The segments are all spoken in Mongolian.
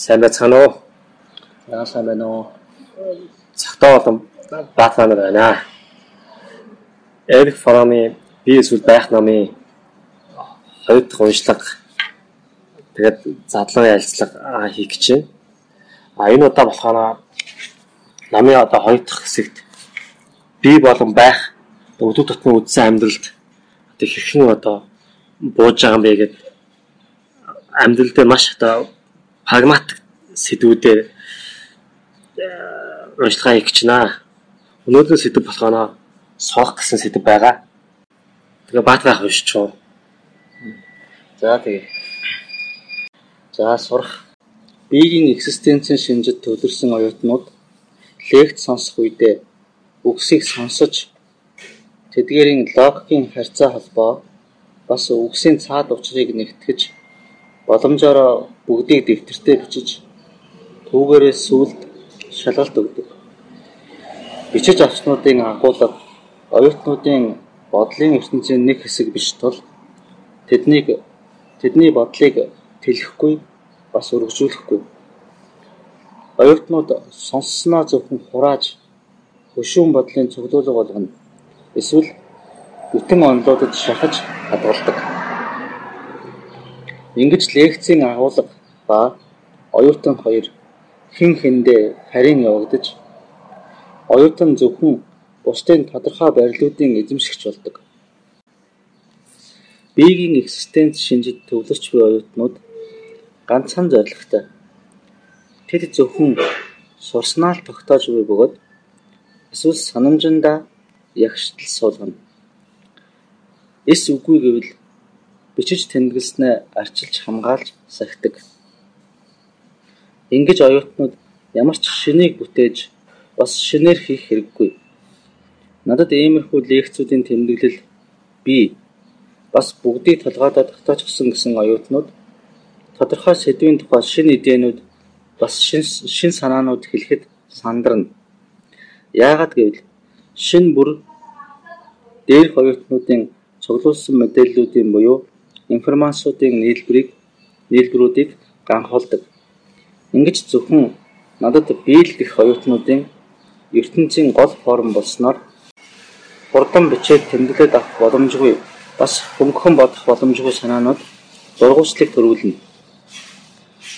Сайн байцгаана уу? Яа сайн байна уу? Цагтаа болон баатаа байна. Эрик Фромын би эсвэл байх намын хоёр дахь уншлага тэгээд задлан ярилцлага хийх гэж байна. А энэ удаа болохоор намын одоо хоёр дахь хэсэгт би болон байх өдөө тутмын үдсэн амьдралд одоо хэрхэн одоо бууж байгаа юм бэ гэдэг амьдрал дээр маш одоо прагматик сэдвүүдээр уншлагаа хийх гэж байна. Өнөөдөр сэдв болохоор сурах гэсэн сэдв байгаа. Тэгээ баатараа уншчихв. За тэгээ. За сурах. Биеийн экзистенцийн шинжид төвлөрсөн оюутнууд лекц сонсох үедээ үгсийг сонсож тэдгээрийн логикийн харьцаа холбоо бас үгсийн цаад учрыг нэгтгэж боломжоор бүгдийг дэвтэртээ бичиж түүгээрээ сүлд шалгалт өгдөг. Бичиж авснуудын агуулга оюутнуудын бодлын ертөнцийн нэг хэсэг биш тул тэднийг тэдний бодлыг тэлэхгүй бас өргөжүүлэхгүй. Оюутнууд сонссноо зөвхөн хурааж хөшүүн бодлын цуглуулга болгоно. Эсвэл бүтэн онолуудад шахаж хадгалдаг. Ингэж лекцийн агуулга ба оюутан хоёр хэн хэндээ харин явагдаж оюутан зөвхөн бусдын тодорхой барилуудын эзэмшигч болдог. Биеийн экзистенц шинжид төвлөрч буй оюутнууд ганцхан зорилготой. Тэд зөвхөн сурснаа л тогтоож буй бөгөөд эсвэл санамжиндаа ягштал суулгана. Эс үгүй гэвэл бичиж тэмдэглэснээ арчилж хамгаалж сахидаг. Ингэж оюутнууд ямар ч шинийг бүтээж бас шинээр хийх хэрэггүй. Надад иймэрхүү лекцүүдийн тэмдэглэл би бас бүгдийг толгойдоо тогтоочсон гэсэн оюутнууд тодорхой сэдвийн тухай шинэ идээнүүд бас шин шин санаанууд хэлэхэд сандарна. Яагаад гэвэл шин бүр дээрх оюутнуудын цуглуулсан мэдээллүүдийн буюу информациудын нийлбэрийг нийлбэрүүдийг ганхуулдаг. Ингэж зөвхөн надад биел гэх оюутнуудын ертөнцийн гол форм болсноор хурдан бичээд тэмдэглээд авах боломжгүй бас хөнгөн бодох боломжгүй санаанууд дургуйслыг төрүүлнэ.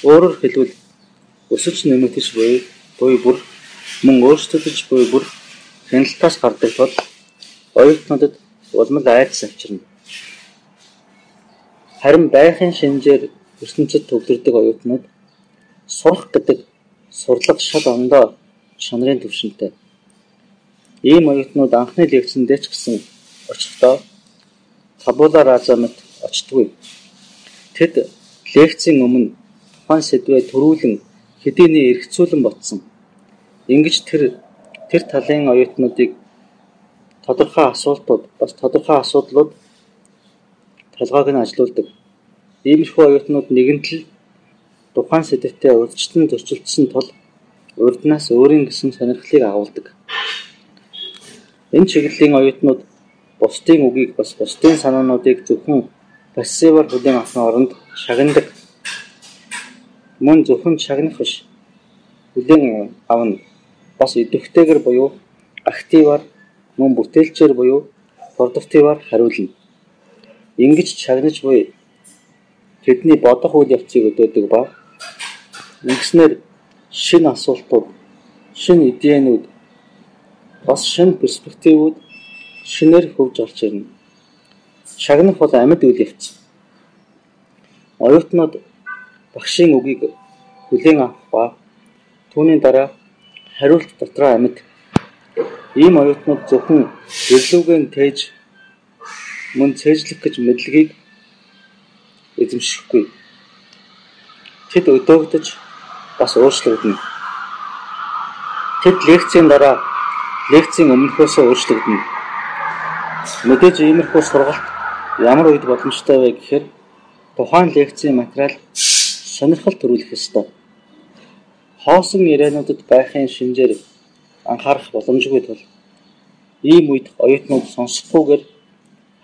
Өөрөөр хэлбэл өсөж нэмэгдэж буй буй бүр мөн өөрчлөгдөж буй бүр хяналтаас гардаг тул оюутнуудад улмал айдас авчирна. Харин байхын шинжээр ертөнцид төвлөрдөг оюутнууд сурах гэдэг сурлага шал ондоо чанарын төвшөнтэй. Ийм оюутнууд анхны лекцэндээ ч гэсэн очихдоо табула раза мэт очтгүй. Тэд лекцийн өмнө тухайн сэдвээ төрүүлэн хэдийний эргцүүлэн ботсон. Ингэж тэр тэр талын оюутнуудыг тодорхой асуултууд бас тодорхой асуудлууд толгойг нь ажилуулдаг. Иймэрхүү оюутнууд нэгэнтэл тухайн сэдвтээ урьдчилан зөрчилдсөн тул урднаас өөрийн гэсэн сонирхлыг агуулдаг. Энэ чиглэлийн оюутнууд бусдын үгийг бас бусдын санаануудыг зөвхөн пассиваар хүлээн авсан оронд шагнадаг. Мөн зөвхөн шагнах биш. Хүлээн авна. Бас идэвхтэйгэр буюу активаар мөн бүтээлчээр буюу продуктиваар хариулна. Ингэж шагнаж буй тэдний бодох үйл явцыг өдөөдөг ба ингэснээр шинэ асуултууд, шинэ идээнүүд бас шинэ перспективүүд шинээр хөвж орж ирнэ. Шагнах бол амьд үйл явц. Оюутнууд багшийн үгийг хүлээн авах ба түүний дараа хариулт дотроо амьд. Ийм оюутнууд зөвхөн гэрлүүгэн тээж мөн цээжлэх гэж мэдлэгийг эзэмшихгүй. Тэд өдөөгдөж бас өөрчлөгдөнө. Тэд лекцийн дараа лекцийн өмнөхөөс өөрчлөгдөнө. Мэдээж иймэрхүү сургалт ямар үед боломжтой вэ гэхээр тухайн лекцийн материал сонирхол төрүүлэх ёстой. Хоосон яриануудад байхын шинжээр анхаарах боломжгүй тул ийм үед оюутнууд сонсохгүйгээр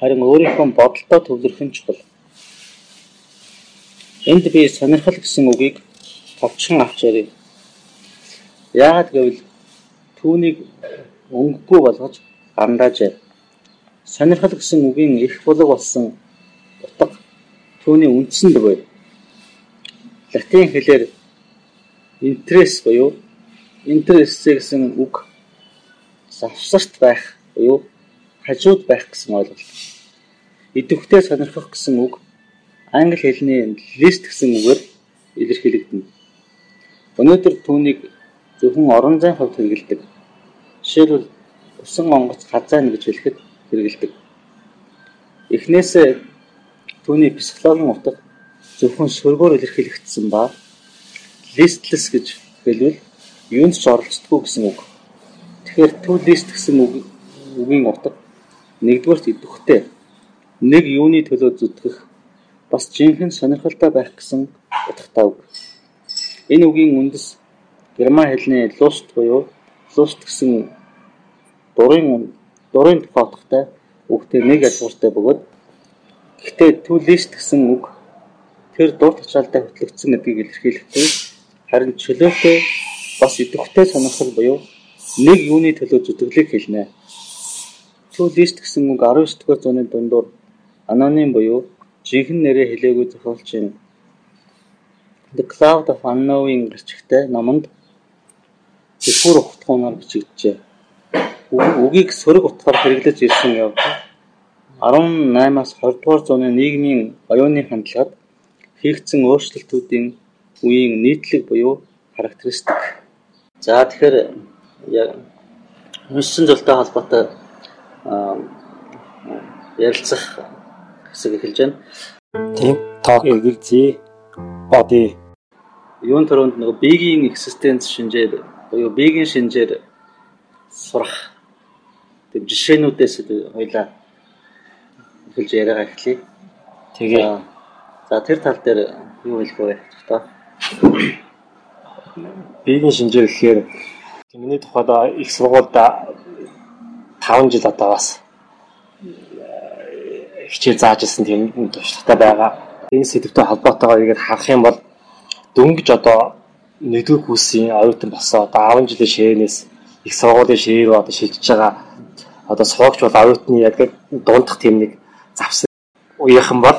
харин өөрийнхөө бодолтой төвлөрөх нь чухал. Энд би сонирхол гэсэн үгийг товчхон авч ярив. Яагаад гэвэл түүнийг өнгөгүй болгож гандаажээ. Сонирхол гэсэн үгийн их булаг болсон утга түүний үндсэнд буй. Латин хэлээр интерес буюу интерес гэсэн үг завсарт байх буюу хажууд байх гэсэн ойлголт. Идэвхтэй сонирхох гэсэн үг англи хэлний list гэсэн үгээр илэрхийлэгдэнэ. Өнөөдөр түүнийг зөвхөн орон зайн хувьд хэрэгэлдэг. Жишээлбэл усан онгоц хазаана гэж хэлэхэд хэрэгэлдэг. Эхнээсээ түүний психологийн утга зөвхөн сөргөөр илэрхийлэгдсэн ба listless гэж хэлвэл юунд ч оролцдоггүй гэсэн үг. Тэгэхээр to list гэсэн үгийн утга нэгдүгээрт идэвхтэй нэг юуны төлөө зүтгэх бас жинхэнэ сонирхолтой байх гэсэн утгатай үг. Энэ үгийн үндэс герман хэлний lust буюу lust гэсэн дурын дурын утгатай үгтэй нэг язгууртай бөгөөд гэхдээ list гэсэн үг тэр дур тачаалтай хөтлөгдсөн гэдгийг илэрхийлэхдээ харин чөлөөтэй бас идэвхтэй сонирхол буюу нэг юуны төлөө зүтгэлийг хэлнэ. List гэсэн үг 19 дугаар зууны дундуур аноним буюу жинхэнэ нэрээ хэлээгүй зохиолчийн The Cloud of Unknown гэрчигтэй номонд зөвхөр утгаараар бичигджээ үгийг сөрөг утгаар хэрэглэж ирсэн явдал 18-аас 20 дугаар зууны нийгмийн оюуны хандлагад хийгдсэн өөрчлөлтүүдийн үеийн нийтлэг буюу характеристик. За тэгэхээр яг уншсан зүйлтэй холбоотой ярилцах хэсэг эхэлж байна. Тийм talk эгэлзээ body юун төрөнд нөгөө биегийн existence шинжээр буюу биегийн шинжээр сурах тэг жишээнүүдээс хоёлаа хэлж яриагаа эхлэе. Тэгээ. За тэр тал дээр юу хэлэх вэ? Та. Биеийн шинжээр гэхээр миний тухайд их сургуульда 5 жил одоо бас хичээл зааж ирсэн тийм туршлагатай байгаа. Энэ сэдвтэй холбоотойгоо ингээд харах юм бол дөнгөж одоо нэгдүгээр курсын оюутан болсон одоо 10 жилийн шээнээс их сургуулийн шээр одоо шилжиж байгаа одоо суугч бол оюутны яг дундах тийм нэг завсан уяхан бол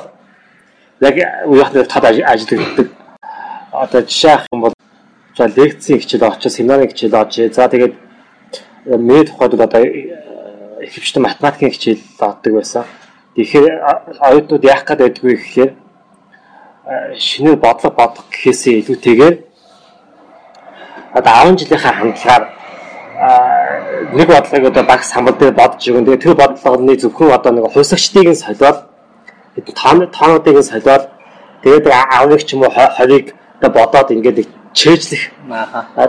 яг уяхны тод ажилладаг. Одоо жишээ авах юм бол за лекцийн хичээл очиж семинарын хичээл очиж за тэгээд миний тухайд одоо ихэвчлэн математикийн хичээл авдаг байсан. Тэгэхээр оюутнууд яах гээд байдгүй гэхээр шинээр бодлого бодох гэхээсээ илүүтэйгээр одоо 10 жилийнхаа хандлагаар нэг бодлогыг одоо багс самбал дээр бодож өгөн. Тэгээ тэр бодлогоны зөвхөн одоо нэг хувьсагчдыг нь солиод тоонуудыг нь солиод тэгээд аавыг ч юм уу хорийг одоо бодоод ингээд чэйжлэх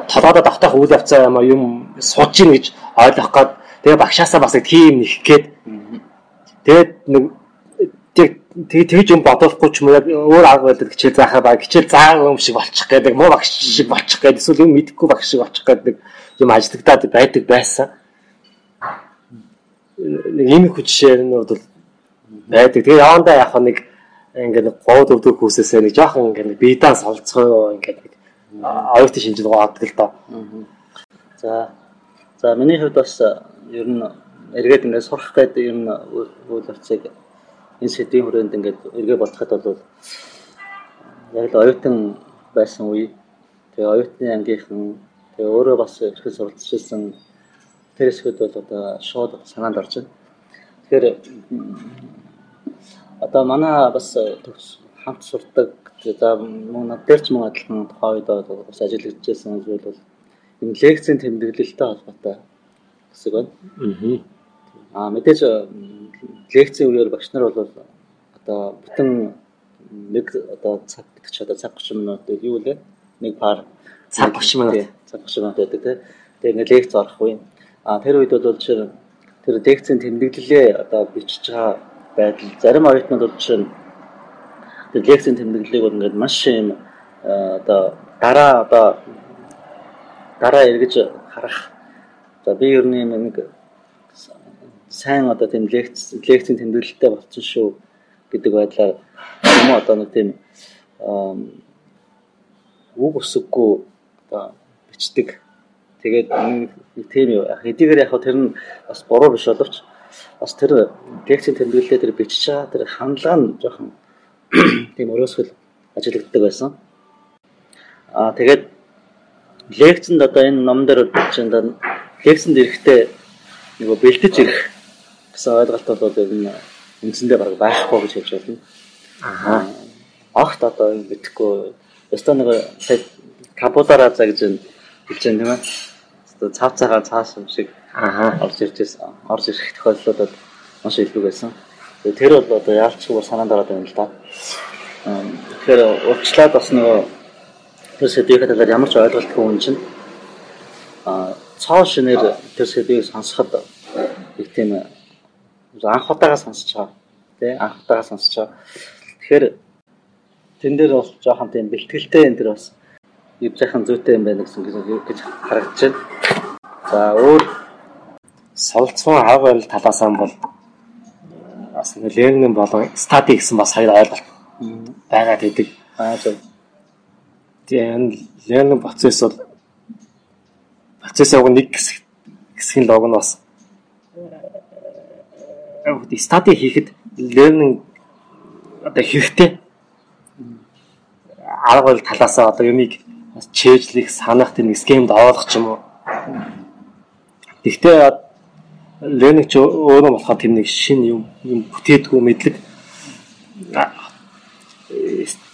толгойдоо давтах үйл явцаа юм юм сууж ийн гэж ойлгох гээд тэгээ багшаасаа бас тийм нэх гээд тэгээд нэг тэг тэгж юм бодохгүй ч юм яг өөр арга байдаг хичээл заахаа баг хичээл заагаа юм шиг болчих гэдэг муу багш шиг болчих гэдэг эсвэл юм мэдэхгүй багш шиг болчих гэдэг юм ажиглагдаад байдаг байсан. Нэг ийм их жишээр нь бол байдаг. Тэгээ явандаа яг нэг ингээд говд өвдөг хүүсээсээ нэг жоохон ингээд биедан солилцгоо ингээд нэг оюутны шинжил гоодаг л доо. За. За миний хувьд бас ер нь эргээд ингээд сурах гэдэг юм үйл явцыг энэ сэдвийн хүрээнд ингээд эргээ бодоход бол яг л оюутан байсан үе тэгээ оюутны ангийнхан Тэгээ өөрөө бас ихэд суралцж ирсэн тэр хэсгүүд бол одоо шууд санаанд орж байна. Тэгэхээр одоо манай бас хамт сурдаг за мөн над дээр ч мөн адилхан тухайн үед бас ажиллаж ирсэн зүйл бол энэ лекцийн тэмдэглэлтэй холбоотой хэсэг байна. Аа мэдээж лекцийн үеэр багш нар бол одоо бүтэн нэг одоо цаг гэдэг чи одоо цаг 30 минут юу лээ нэг пар цаг 30 минут цаг 30 минут байдаг тийм. Тэгээ ингээ лекц орох үе. А тэр үед бол жишээ тэр лекцийн тэмдэглэлээ одоо бичиж байгаа байдал зарим оюутнууд бол жишээ тэр лекцийн тэмдэглэлийг бол ингээд маш юм одоо дараа одоо дараа эргэж харах. За би ер нь нэг сайн одоо тийм лекц лекцийн тэмдэглэлтэй болсон шүү гэдэг байдлаар юм одоо нэг тийм үг өсөггүй одоо бичдэг. Тэгээд нэг тийм хэдийгээр яг тэр нь бас буруу биш боловч бас тэр текстийн тэмдэглэлээр тэр бичиж байгаа тэр хандлага нь жоохон тийм өрөөсгөл ажиллагддаг байсан. Аа тэгээд лекцэнд одоо энэ ном дээр чинь лекцэнд ирэхдээ нөгөө бэлдэж ирэх гэсэн ойлголт бол ер нь үндсэндээ баг байхгүй гэж хэлж байна. Аа. Огт одоо юм битгэхгүй. Өстө нэг сая капулараза гэж хэлж байна тийм ээ. Өстө цав цагаан цааш юм шиг аа орж ирж байсан. Орж ирэх тохиолдлуудад маш илүү байсан. Тэр бол одоо яалчгүй санаанд ороод байна л да. Тэгэхээр уучлаад бас нөгөө тэр сэдвийн талаар ямар ч ойлголтгүй хүн чинь а цоо шинээр тэр сэдвийг сонсоход их тийм анх удаага сонсож байгаа. Тэ анх удаага сонсож байгаа. Тэгэхээр тэн дээр бол жоохон тийм бэлтгэлтэй энэ төр бас ив жахан зүйтэй юм байна гэсэн гэж харагдаж байна. За өөр солилцсон хав байл талаас нь бол бас Ленин болон стати гэсэн бас хоёр ойлголт байгаад идэг. Аа зөв. Тэгээ Ленин процесс бол процесс яг нэг хэсэг хэсгийн лог нь бас стати хийхэд learning одоо хэрэгтэй арга барил талаасаа одоо юмыг чэйжлэх санах тийм схемд оолох ч юм уу. Гэхдээ learning ч өөрөө болохоор тийм нэг шин юм юм бүтээдгүү мэдлэг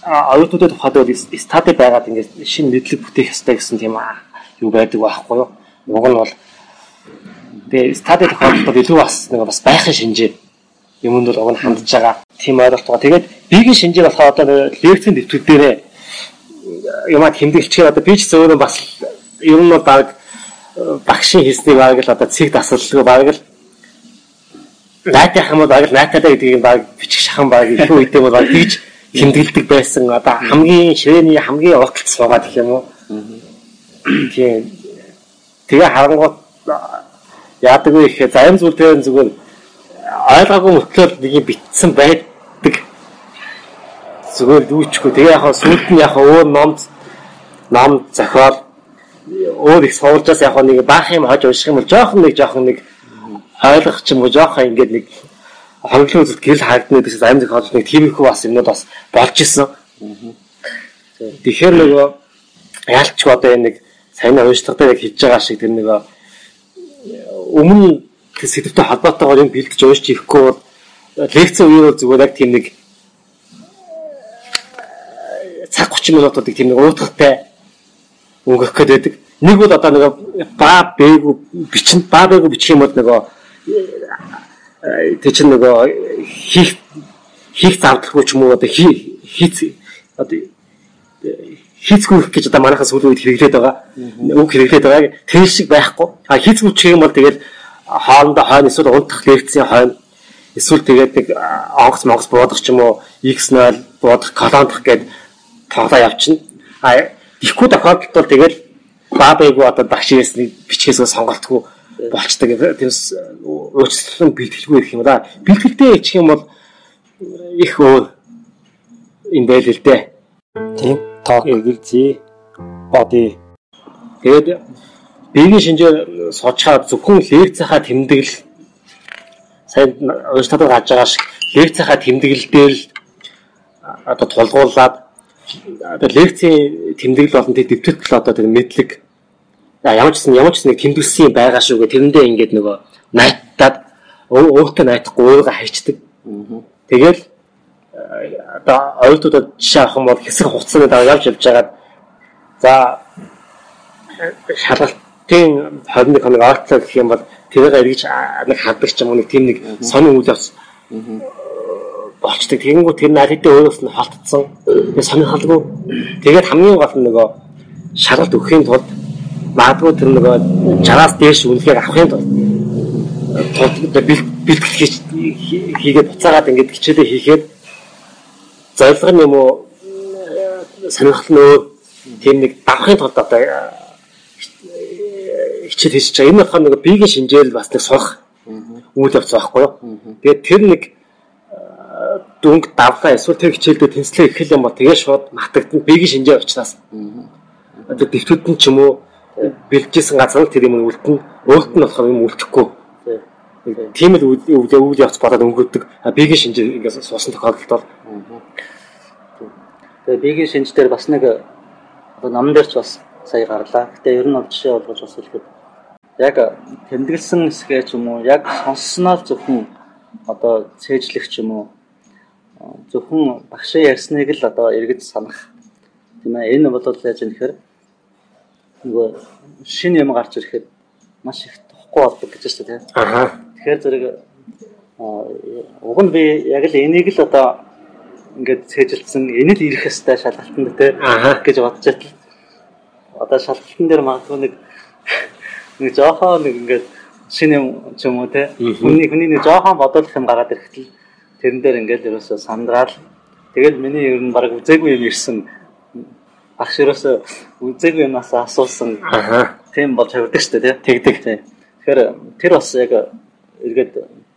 оюутнуудад тухайд бол стати байгаад ингээд шин мэдлэг бүтээх ёстой гэсэн тийм юу байдаг байхгүй юу. Уг нь бол Тэгээ стадид тохиолдолд илүү бас нэг бас байхын шинжээ юмд бол уг нь хандж байгаа тийм ойлголт байгаа. Тэгээд биеийн шинжээ болохоор одоо лекцийн дэвтэр дээрээ юмаа хэмдэглэчихээр одоо би ч зөөрөө бас ер нь бол баг багшийн хийснийг баг л одоо цэг дасгалгүй баг л найтах юм бол баг л найталаа гэдгийг баг бичих шахан баг их үедээ бол баг тэгж хэмдэглэдэг байсан. Одоо хамгийн ширээний хамгийн урталт суугаад гэх юм уу. Тийм. Тэгээ харангуут яадаг вэ гэхээр зарим зүйл дээр зүгээр ойлгоогүй мөтлөөр нэг юм битсэн байдаг. Зүгээр дүүчгүй. Тэгээ яг сүүлд нь яг өөр номд ном зохиол өөр их суулжаас яг нэг баах юм хож унших юм бол жоохон нэг жоохон нэг ойлгох ч юм уу жоохон ингээд нэг хоноглон үзэлт гэрэл харагдана гэсэн амин зохиолч нэг тиймэрхүү бас юмнууд бас болж исэн. Тэгэхээр нөгөө яалч одоо энэ нэг сайн уншлагтай яг хийж байгаа шиг тэр нөгөө өмнө сэдвтэй холбоотойгоор юм бэлдэж уншиж ирэхгүй бол лекцийн үеэр бол зүгээр яг тийм нэг цаг 30 минутуудыг тийм нэг уутгатай өнгөх гээд байдаг. Нэг бол одоо нэг ба бээгүү бичин ба бээгүү бичих юм бол нөгөө тэг чинь нөгөө хийх хийх завдлаггүй ч юм уу одоо хийц одоо хийцгүүх гэж одоо манайхаас сүүлийн үед хэрэглээд байгаа. Үг хэрэглээд байгаа. Тэр шиг байхгүй. А хийцгүүчих юм бол тэгэл хоорондоо хойно эсвэл унтах лекцийн хойно эсвэл тэгээд нэг онгоц монгоц буудах ч юм уу X0 буудах колондох гээд тоглоо явчихна. А ихгүй тохиолдолд бол тэгэл баабайгу одоо багш ирснийг бичгээсээ сонголтгүй болчдаг. Тэрс өөрчлөлт бэлтгэлгүй гэх юм да. Бэлтгэлтэй ичих юм бол их өөр юм байл л дээ. Тийм talk эгэлзээ body тэгээд биеийн шинжээр суучаад зөвхөн лекцийнхаа тэмдэглэл. Сайн уурчтад гарч байгаа шиг лекцийнхаа тэмдэглэл дээр л одоо тулгуурлаад одоо лекцийн тэмдэглэл болон тэг дэвтэрт л одоо тэг мэдлэг ямар ч юм ямар ч нэг тэмдэглэсэн байгаа шүү гэх тэрэндээ ингээд нөгөө найтаад өөртөө найтахгүй өөрийгөө хайчдаг. Тэгэл одоо оюутнуудад жишээ авах юм бол хэсэг хугацааны дараа явж явж байгаад за шалгалтын 21 хоног артлаа гэх юм бол тэрийг эргэж нэг хаддаг ч юм уу нэг тийм нэг сонин үйл явц болчдаг. Тэгэнгүүт тэр наад хэдийн өөрөөс нь холтцсон. Тэгээ сонирхолгүй. Тэгээд хамгийн гол нь нөгөө шалгалт өгөхийн тулд магадгүй тэр нөгөө 60-аас дээш үнэхээр авахын тулд бэлтгэл хийгээд буцаагаад ингэж хичээлээ хийхэд зорилго нь юм уу? Сонирхол нь өөр тийм нэг давхын тулд одоо хичээл хийж байгаа. Энэ болохоор нэг биеийн шинжээл бас нэг сурах үйл явц байхгүй юу. Тэгээд тэр нэг дүнг давхаа эсвэл тэр хичээлдээ тэнцлээ их юм бол тэгээ шууд матагдсан биеийн шинжээ учраас. Тэр дэвтүүд нь ч юм уу бэлжсэн газар тэр юм үлдэн өөрт нь болохоор юм үлдэхгүй. Тийм л үйл үйл явц болоод өнгөрдөг. Бигийн шинж ингээс суусан тохиолдолд бол. Тэгээ бигийн шинж дээр бас нэг одоо нам дээр ч бас сая гарлаа. Гэтэ ер нь бол жишээ болгож бас хэлэхэд яг тэмдэглэсэн хэсгээ ч юм уу яг сонссноо зөвхөн одоо цээжлэх ч юм уу зөвхөн багшаа ярьсныг л одоо эргэж санах. Тийм ээ энэ бол яаж юм нэхэр нөгөө шинэ юм гарч ирэхэд маш их тохгүй болдог гэж байна тийм аа тэгэхээр зэрэг уг нь би яг л энийг л одоо ингээд цээжилсэн энэ л ирэх хэвээр шалгалтанд тийм гэж бодож байтал одоо шалгалтын дээр магадгүй нэг нэг жоохоо нэг ингээд шинэ ч юм уу те хүний хүний нэг жоохон бодолох юм гараад ирэхдээ тэрэн дээр ингээд ерөөсөө сандраал тэгэл миний ер нь баг үзээгүй юм ирсэн. Багш ерөөсөө үзээгүй юмнаас асуусан. Тийм болж хавдаг шүү дээ тэгдэг. Тийм тэгэхээр тэр бас яг эргээд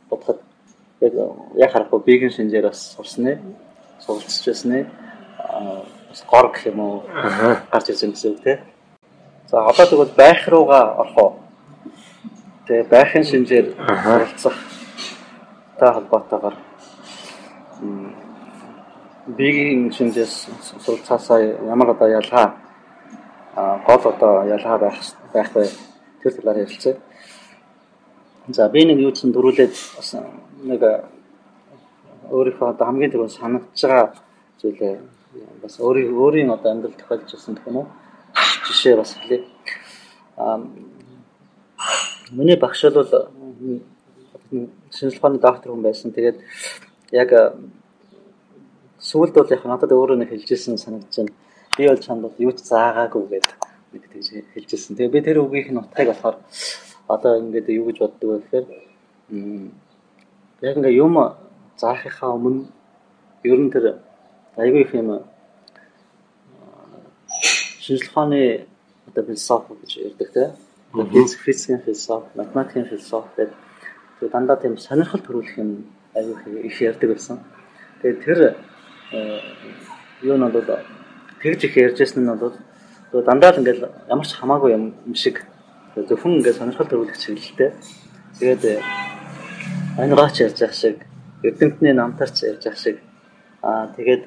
бодоход яг яг харахгүй бигийн шинжээр бас сурсны суралцж байсны бас гор гэх юм уу? Гарч ирсэн гэсэн үг тийм за одоо тэгвэл байх руугаа орох уу Тэгээ байхын шинжээр суралцах та холбоотойгоор. Бигийн шинжээс суралцаасаа ямар одоо ялгаа гол одоо ялгаа байх байх вэ? Тэр талаар ярилцъя. За би нэг юу ч дөрүүлээд бас нэг өөрийнхөө одоо хамгийн түрүү санагдж байгаа зүйлээ бас өөрийн өөрийн одоо амьдрал тохиолдож ирсэн гэх юм уу жишээ бас хэлье. Аа Миний багш бол шинжлэх ухааны доктор хүн байсан. Тэгээд яг сүүлд бол яг надад өөрөө нэг хэлжсэн санагдаж байна. Би бол чанд бол юу ч заагаагүй гэдэг нэг тэгж хэлжсэн. Тэгээ би тэр үгийнх нь утгыг болохоор одоо ингээд юу гэж боддог вэ гэхээр яг ингээ юм заахынхаа өмнө ер нь тэр айгүй их юм шинжлэх ухааны одоо философи гэж ярьдаг тийм физик, физикийн философи, математикийн философи гэдэг тэгээ дандаа тийм сонирхол төрүүлэх юм аюу их ярьдаг байсан. Тэгээ тэр э, юу нь бол тэгж их ярьжсэн нь бол дандаа л ингээл ямар ч хамаагүй юм шиг зөвхөн ингээд сонирхол төрүүлэх чиглэлтэй. Тэгээд анираач ярьж явах шиг, эрдэмтний намтарч ярьж явах шиг. Аа тэгээд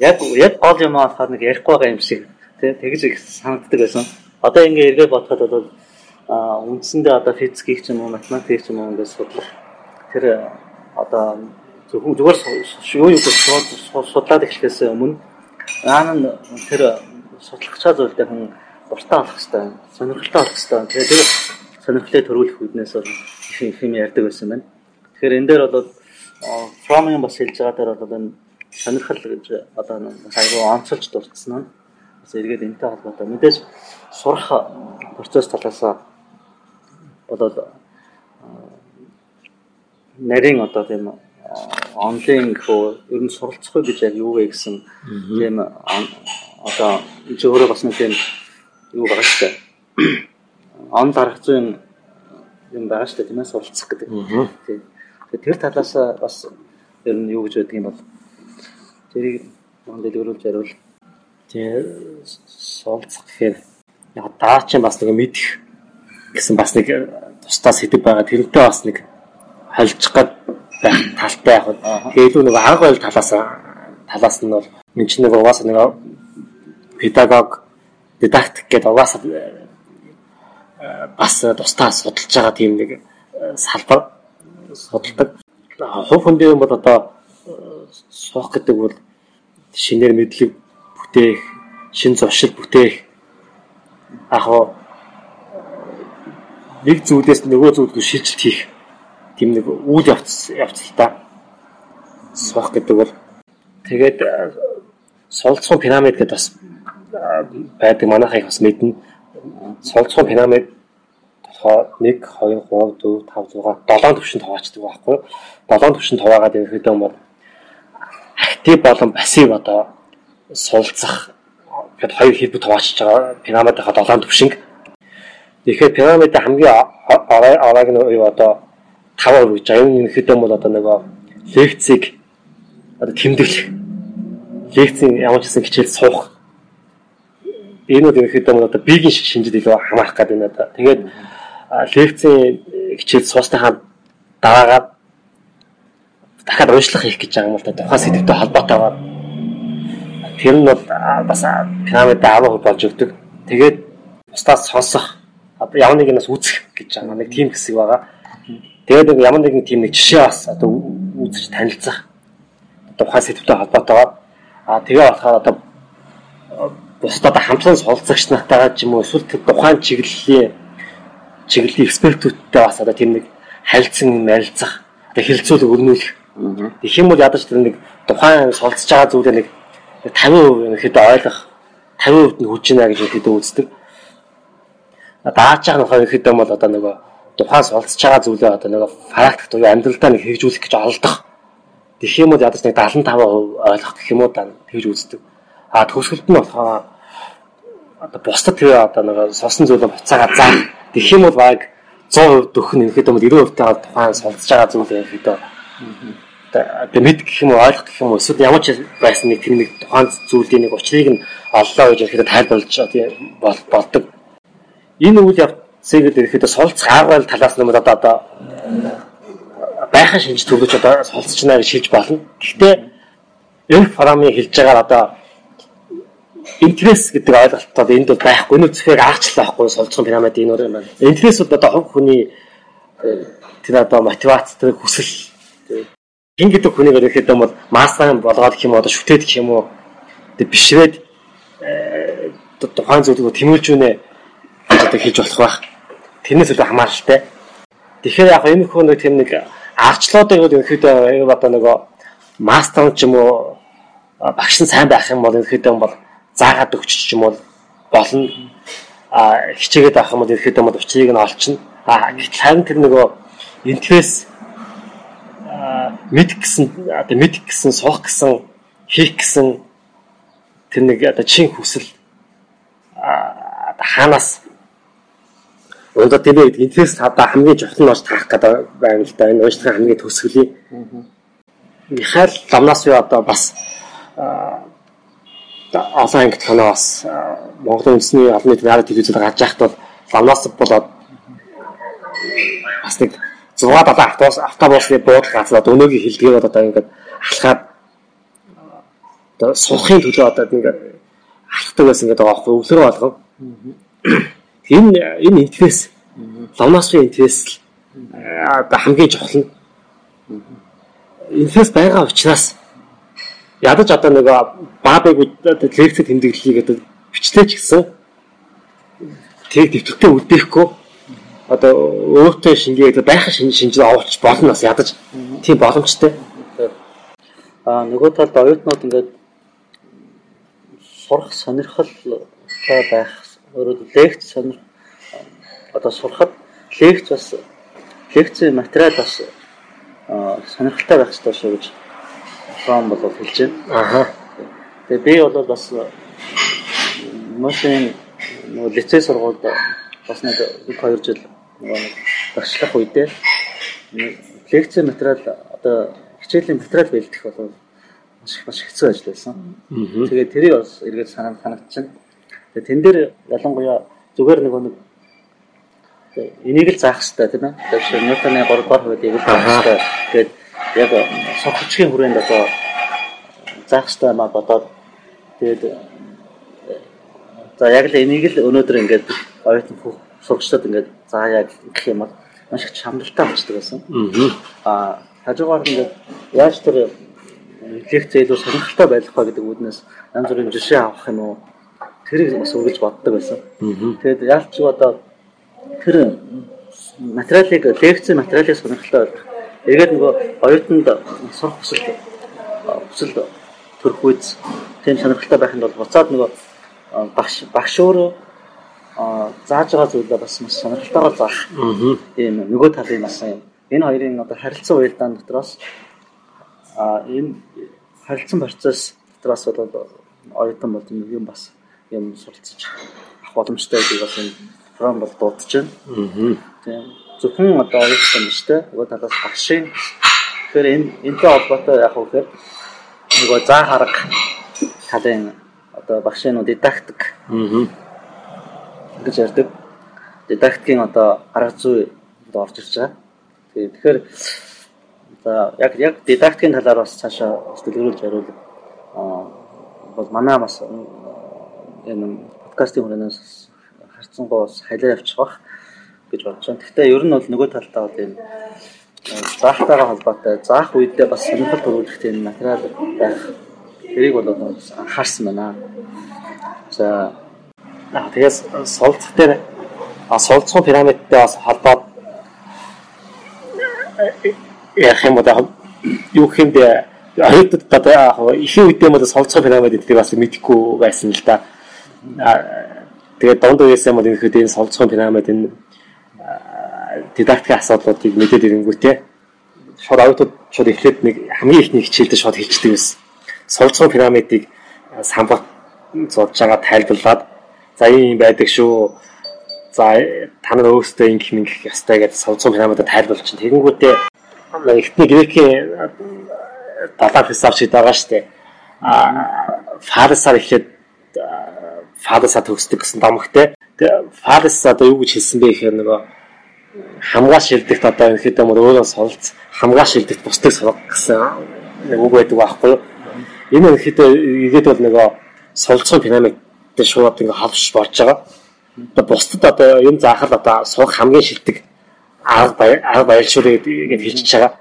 яг яг гол юм аахаар нэг ярихгүй байгаа юм шиг. Тэгж их санагддаг байсан. Одоо ингээ эргээ бодоход бол а үндсэндээ одоо физикийг ч юм уу математикийг ч юм уу ингээд судлах. Тэр одоо зөвхөн зүгээр юу юу судлаад эхлэхээс өмнө наан нь тэр судлахчаа зүйлдээ хүн дуртай болох хэрэгтэй, сонирхолтой болох хэрэгтэй. Тэгээд тэр сонирхлыг төрүүлэх үднээс бол их их юм ярьдаг байсан байна. Тэгэхээр энэ дээр бол Фромын бас хэлж байгаа дээр бол энэ сонирхол гэж одоо айгүй онцолж дурдсан нь бас эргээд энэтэй холбоотой. Мэдээж сурах процесс талаас болоод нарийн одоо тийм онлайн гэхөө ер нь суралцах гэж яг юу вэ гэсэн тийм одоо чи өөрөө бас нэг тийм юу байгаа шүү дээ. Он дарах зүйн юм байгаа шүү дээ тийм ээ суралцах гэдэг. Тийм. Тэр талаас бас ер нь юу гэж байдаг юм бол тэрийг монд дэлгэрүүлж яриул. Тэгээ суралцах гэхээр яг даа чинь бас нэг мэдэх гэсэн бас нэг тусдаа сэдв байгаа. Тэрнтэй бас нэг холжих гад байх талтай яг. Тэгээ илүү нэг арга барил талаас талаас нь бол энэ чинь нэг угаасаа нэг педагог дидактик гэдэг угаасаа бас тусдаа судалж байгаа тийм нэг салбар судалдаг. Хувь хүндээ бол одоо суух гэдэг бол шинээр мэдлэг бүтээх, шин зуршил бүтээх яг нэг зүйлээс нөгөө зүйлд шилжилт хийх тийм нэг үйл явц явцтай суух гэдэг бол тэгээд солилцсон пирамид гэдэг бас байдаг манайхыг бас мэднэ. Солилцсон пирамид болохоор 1 2 3 4 5 6 7 төвшөнд хуваачдаг байхгүй. 7 төвшөнд хуваагаад ирэхэд бол актив болон пассив одоо суулцах гэхэд хоёр хэлбэт хуваачж байгаа пирамидынхаа долоон төвшинг. Тэгэхээр пирамид хамгийн авааг нь юу одоо 5% гэж аюун ерөнхийдөө бол одоо нөгөө лекцийг одоо тэмдэглэх лекцийн ямар ч гэсэн хичээл суух энэ бол ерөнхийдөө одоо биеийн шиг шинжид илүү хамаарах гэдэг юм одоо. Тэгээд лекцийн хичээл суусныхаа дараагаад дахиад уншлах хийх гэж байгаа юм л да. Тухайн сэдвтэй холбоотойгоор тэр нь бол бас пирамид 10% болж өгдөг. Тэгээд бусдаас сонсох одоо ямар нэг нас үүсэх гэж байгаа нэг тийм хэсэг байгаа. Тэгээд нэг ямар нэгэн тийм нэг жишээ бас одоо үүсэж танилцах тухайн сэдвтэй холбоотойгоор аа тэгээ болохоор одоо бусдад хамтлан суралцагч нартайгаа ч юм уу эсвэл тухайн чиглэлийн чиглэлийн экспертүүдтэй бас одоо тийм нэг харилцан ярилцах одоо хэлцүүлэг өрнүүлэх. Тэгэх юм бол ядаж тэр нэг тухайн суралцж байгаа зүйлээ нэг 50% ихэд ойлгох 50% нь хүч нэ гэж ихэд үздэг. Дааж байгаа нөхөр ихэд бол одоо нөгөө тухайн суралцж байгаа зүйлээ одоо нөгөө практик буюу амьдралдаа нэг хэрэгжүүлэх гэж оролдох. Тэгэх юм бол ядаж нэг 75% ойлгох гэх юм уу даа тэгж үздэг. А төгсгөлд нь болохоор одоо бусдад тэгээ одоо нэг сосон зүйлээ буцаагаа заах. Тэгэх юм бол баг 100% дөх нь ихэд бол 90% тагаа тухайн суралцж байгаа зүйлээ ихэд одоо мэд гэх юм уу ойлгох гэх юм уу эсвэл ямар ч байсан нэг тэр нэг тухайн зүйлийн нэг учрыг нь оллоо гэж ихэд тайлбарлаж болдог. Энэ үйл явцыг ихэд суралцах арга талаас нь одоо одоо байхаа шинж төвлөж одоо суралцж байна гэж хэлж болно. Гэхдээ энэ форамын хэлж байгаа одоо интерес гэдэг ойлголтод энд бол байхгүй нүү зөвхөн аарчлаа байхгүй солилцсон пирамид энэ өөр юм байна. Интерес бол одоо хувь хүний э, тэр одоо мотивац тэр хүсэл хин гэдэг хүнийг ерөөхдөө бол маасан болгоод гэх юм одоо шүтээд гэх юм уу тэг бишрээд тухайн зүйлийг тэмүүлжүүнэ гэж одоо хийж болох байх. Тэрнээс илүү хамааралтай. Тэгэхээр яг энэ хүн нэг тийм нэг арчлуудыг бол ерөөхдөө одоо нөгөө мастер ч юм уу багш нь сайн байх юм бол ерөөхдөө бол заагаад өгч ч юм бол болно. А хичээгээд авах юм бол ерөөхдөө бол учрыг нь олчихно. А гэтэл харин тэр нөгөө интерес мэд гэсэн одоо мэд гэсэн суух гэсэн хийх гэсэн тэр нэг одоо чин хүсэл хаанаас Өнөөдөр тэр интерес одоо хамгийн нь болж таах гэдэг байна л да. Энэ уушлагын хамгийн төсгөлийн. Михаил Ламнасви одоо бас олон ангит танаа бас Монголын үндэсний олон нийтийн радио телевизээр гарч байхад бол Ламнас болоод бас нэг 6 7 автобус автобусны газар одоо өнөөгийн хилдгээр одоо ингээд алхаад одоо сухын төлөө одоо ингээд алхдаг байсан гэдэг байгаа байхгүй өвлөрөө болгоо. Энэ энэ интерес лавнасны интерес одоо хамгийн чухал нь интерес байгаа учраас ядаж одоо нэг баабыг лекц тэмдэглэлийг одоо бичлээ ч гэсэн тэг дэвтэртэй үлдээхгүй одоо өөртөө шингээд байхын шинж шинж авч болно бас ядаж тийм боломжтой. Аа нөгөө талд оюутнууд ингээд сурах сонирхолтой байх өөрөөр лекц сонир одоо сурахад лекц бас лекцийн материал бас сонирхолтой байх хэрэгтэй шүү гэж фром бол хэлж байна. Аха. Тэгээ би бол бас машин нөгөө лицей сургуульд бас нэг 2 жил нөгөө багшлах үедээ лекц материал одоо хичээлийн материал бэлдэх бол маш маш хэцүү ажил байсан. Тэгээд тэрийг бас эргээд санаа санагдчихна. Тэгээд тэн дээр ялангуяа зүгээр нөгөө нэг энийг л заах хэрэгтэй тийм ээ. Тэгэхээр Ньютоны 3 дугаар хувьд яг заах хэрэгтэй. Тэгээд яг сохчгийн хүрээнд одоо заах хэрэгтэй маа бодоод тэгээд за яг л энийг л өнөөдөр ингээд оюутан сурагчдад ингээд зааяа гэх юм бол маш их чамдалтай болчдөг байсан. Аа хажуугаар ингээд яаж тэр лекц илүү сонирхолтой байх вэ гэдэг үүднээс янз бүрийн жишээ авах юм уу тэрийг бас үргэлж боддог байсан. Тэгээд яалч одоо тэр материалыг лекцийн материалыг сонирхолтой. Эргээд нөгөө оюутанд сурах хүсэл хүсэл төрөх үйс тийм сонирхолтой байхын тулд буцаад нөгөө багш багш өөрөө зааж байгаа зүйлээ бас маш сонирхолтойгоор заах. Тийм нөгөө талын бас юм. Энэ хоёрын одоо харилцан уялдаан дотроос а энэ харилцан процесс дотроос бол оюутан бол юм бас юм суралцж авах боломжтой гэдгийг бас энэ програм бол дуудаж байна. Тийм зөвхөн одоо оюутан биш те. Нөгөө талаас багшийн. Тэгэхээр энэ энэтэй холбоотой яг үхээр нөгөө заа харга талын одоо багшийн нуу дидактик гэж ярьдаг. Дидактикийн одоо арга зүй орж ирж байгаа. Тэгэхээр за яг яг дидактикийн талаар бас цаашаа дэлгэрүүлж хариул аа бол манай бас энэ подкастын хүлээнээс харцсангоо бас халиа явчих бах гэж бодож байна. Гэхдээ ер нь бол нөгөө талдаа бол энэ заахтайгаа холбоотой заах үедээ бас сонирхол төрүүлэх тийм материал байх тэрийг бол анхаарсан байна. За Аа тэгээс солилцох дээр а солилцох пирамидтай бас холбоод ярих юм яг юу хэмдэ оюутнууд одоо яг ихэнх үедээ бол солилцох пирамид гэдгийг бас мэдэхгүй байсан л да. Тэгээд донд үеэсээ бол ихэд энэ солилцох пирамид энэ дидактикийн асуудлуудыг мэдээд ирэнгүүтээ шууд оюутнууд шууд эхлээд нэг хамгийн ихний хичээлдээ шууд хэлчихдэг байсан. Солилцох пирамидыг самбат зурж байгаа тайлбарлаад за ийм байдаг шүү. За та нар өөрсдөө ингэх ингэх ёстой гэдэг солилцох пирамидад тайлбарлаж чинь тэгэнгүүтээ эхний грекийн далаа философч байгаа шүү дээ. А фарисаар эхлээд фарисаа төгсдөг гэсэн домогтэй. Тэгээ фарис одоо юу гэж хэлсэн бэ гэхээр нөгөө хамгаа шилдэгт одоо ерхэд юм өөрөө солилц хамгаа шилдэгт бусдыг сурах гэсэн нэг үг байдаг байхгүй юу? Энэ ерхэд игээд бол нөгөө солилцоо пирамид дээр шууд ингээ хавш борж байгаа. Одоо бусдад одоо юм заахад одоо суух хамгийн шилдэг арга арга баялшуурыг гэж хэлчихэж байгаа.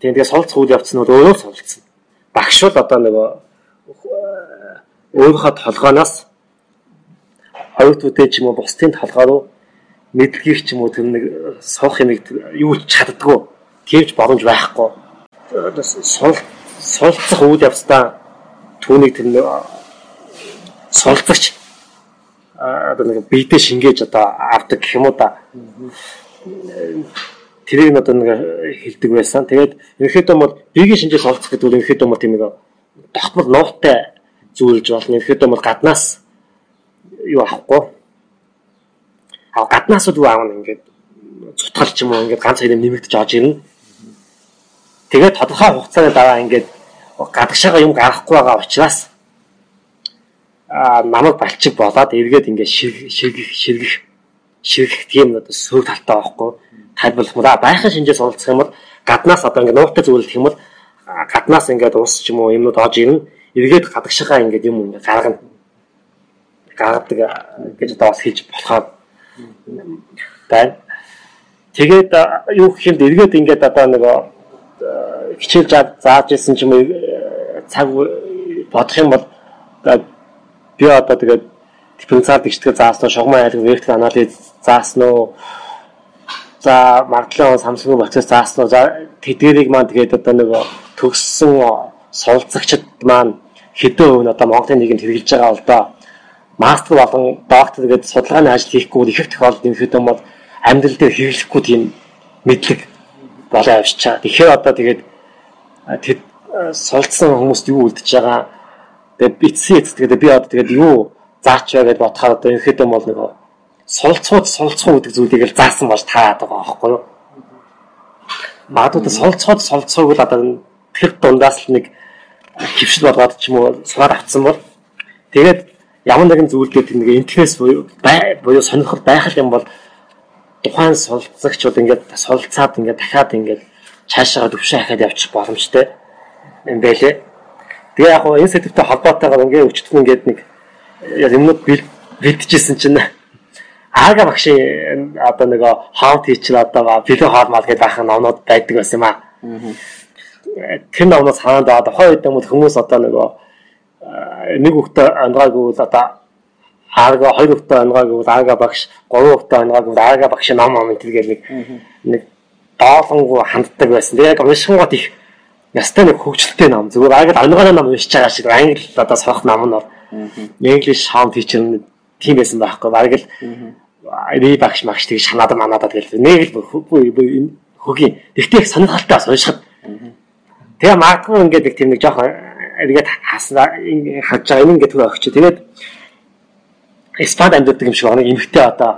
тийм тэгээ солилцох үйл явц нь бол өөрөө солилцсон. Багш бол одоо нөгөө өөрийнхөө толгооноос оюутнуудын ч юм уу бусдын толгой руу мэдлэгийг ч юм уу тэр нэг суух юм юу ч чаддгүй. Тэвж боломж байхгүй. Сул сулцах үйл явцдаа түүнийг тэр сулцагч одоо нэг биедээ шингээж одоо авдаг гэх юм уу да. Тэрийг нь одоо нэг хилдэг байсан. Тэгээд ерөнхийдөө бол биеийн шинжээс олцох гэдэг бол ерөнхийдөө бол тийм нэг тогтмол нуутай зүйлж болно. Ерөнхийдөө бол гаднаас юу авахгүй. Гаднаас юу аавна ингээд цутгалч юм уу ингээд ганц юм нэмэгдэж орж ирнэ. Тэгээд тодорхой хугацааны дараа ингээд гадагшаага юм гарахгүй байгаа учраас а намайг балчиг болоод эргээд ингээд ширгэх ширгэх ширгэх ширгэх тийм одоо сөрөг талтай байхгүй тайлбарлах юм. Байхын шинжээс уулзах юм бол гаднаас одоо ингээд нуугтай зүйлэх юм бол гаднаас ингээд уус ч юм уу юмнууд орж ирнэ. Эргээд гадагшаага ингээд юм ингээд гаргана. гаргадаг гэж одоо бас хийж болохоор байна. Тэгээд юу гэх юм эргээд ингээд одоо нэг хичээл зааж ирсэн ч юм уу цаг бодох юм бол би одоо тэгээд дифференциал дэгчдгээ заасан шугам айлг вектор анализ заасан уу, за маргадлын самсгийн процесс заасан уу, за тэдгэрийг маань тэгээд одоо нэг төгссөн суралцагчид маань хэдэн хувь нь одоо Монголын нийгэмд хэрэгжилж байгаа бол доо мастер болон доктор гэдэг судалгааны ажил хийхгүй их тохиолдолд ерөнхийдөө бол амьдрал дээр хэрэглэхгүй тийм мэдлэг болоо авчичаа. Тэгэхээр одоо тэгээд тэд сулцсан хүмүүст юу үлдэж байгаа тэгээд битсэн эц тэгээд би одоо тэгээд юу заач вэ гэж бодохоор одоо ерөнхийдөө бол нэг сулцууд сулцуу гэдэг зүйлийг л заасан болж таарад байгаа байхгүй юу? Магадгүй сулцууд сулцууг л одоо тэр дундаас л нэг хөвшил болгоод ч юм уу сугаар авцсан бол тэгээд ямар нэгэн зүйл дээр нэг интерес буюу буюу сонирхол байх юм бол тухайн суралцагч бол ингээд суралцаад ингээд дахиад ингээд цаашаа төвшөө хахад явчих боломжтой юм байлээ. Тэгээ яг энэ сэдвтэй холбоотойгоор ингээд өчтөн ингээд нэг юмнууд бэлтжижсэн чинь Ага багшийн одоо нэг хаан тийчэр одоо бэлэн хоолмал гэдэг бахан номнууд байдаг байсан юм аа. Тэр номноос хаанд одоо хойд юм хүмүүс одоо нэг нэг хүүхдээ ангаагүй л одоо аарга хоёр хүүхдээ ангаагүй л аарга багш гурван хүүхдээ ангаагүй л аарга багш ном ном гэдэг нэг нэг доолонгоо ханддаг байсан. Тэгээ яг уншингууд их ястай нэг хөгжилтэй ном. Зүгээр аагаад ангааны ном уншиж байгаа шиг англи одоо сорох ном нь бол English Hound Teacher тийм байсан байхгүй. Бараг л би багш магш тэгж шанаад манаад тэгэл нэг л хөгийн. Тэгтээ сонирхолтой бас уншихад. Тэгээ магадгүй ингээд нэг тийм нэг жоохон эргээд хаснаа хаж байгаа юм ингээд өгч. Тэгээд Испанд амьдардаг юм шиг нэг эмхтэй одоо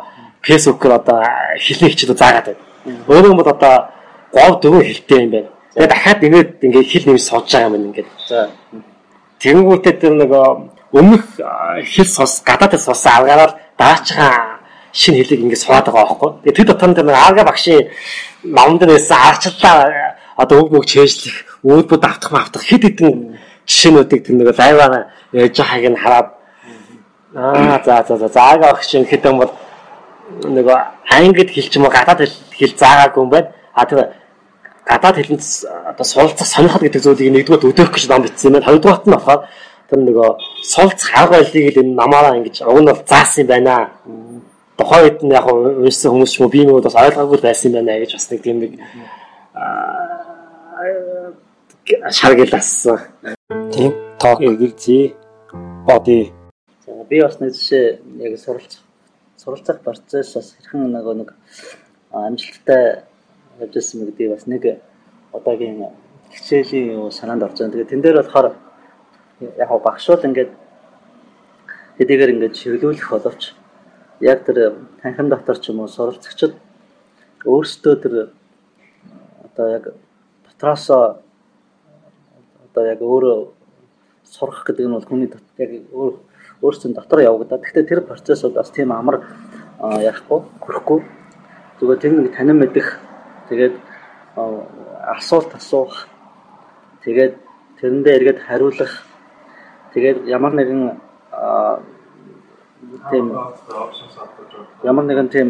фэйсбүүкээр одоо хэлний хичээл заагаад байна. Өөрөө бол одоо 3 4 хэлтэй юм байна. Тэгээд дахиад ингээд ингээд хэл нэмж сууж байгаа юм ингээд. За Тэгэнгүүтээ тэр нөгөө өмнөх хэл сус гадаадд сус алгаараар даачгаа шинэ хэлийг ингэ суугаад байгаа байхгүй. Тэгээ тэр дотор нь аарга багшийн номд нээсэн арчлаа одоо өг мөг чэйжлэх өөдбөд автах автах хэд хэдэн жишээнүүдийг тэр нэг лайваар яаж байгааг нь хараад аа за за за заага багш юм хэдэн бол нөгөө ангид хэлч юм гадаад хэл заагаагүй юм байна. А тэр гадаад хэлэнд одоо суралцах сонирхол гэдэг зүйлийг нэгдүгээр өдөөх гэж ном бичсэн юм байна. Хоёрдугаарт нь болохоор тэр нөгөө суралцах арга барилыг л энэ намаараа ингэж уг нь бол заасан юм байна. Тухайн үед нь яг уншсан хүмүүс ч юм уу би нөгөө бас ойлгоогүй байсан юм байна гэж бас нэг тийм нэг шаргал ассан. Тийм ток эгэлзээ боди. За би бас нэг жишээ яг суралцах суралцах процессоос хэрхэн нөгөө нэг амжилттай явж ирсэн мэ гэдгийг бас нэг одоогийн хичээлийн юу санаанд орж байгаа. Тэгээд тэн дээр болохоор яг багшуул ингээд хэдийгээр ингээд чиглүүлэх боловч яг тэр танхим дотор ч юм уу суралцагчид өөрсдөө тэр одоо яг дотроос одоо яг өөрөө сурах гэдэг нь бол хүний яг өөр өөрсдөө дотор явагдаад. Гэхдээ тэр процесс бол бас тийм амар ярихгүй, хөрөхгүй. Зүгээр тэр нэг танин мэдэх, тэгээд асуулт асуух, тэгээд тэрэндээ эргээд хариулах, тэгээд ямар нэгэн тийм ямар нэгэн тийм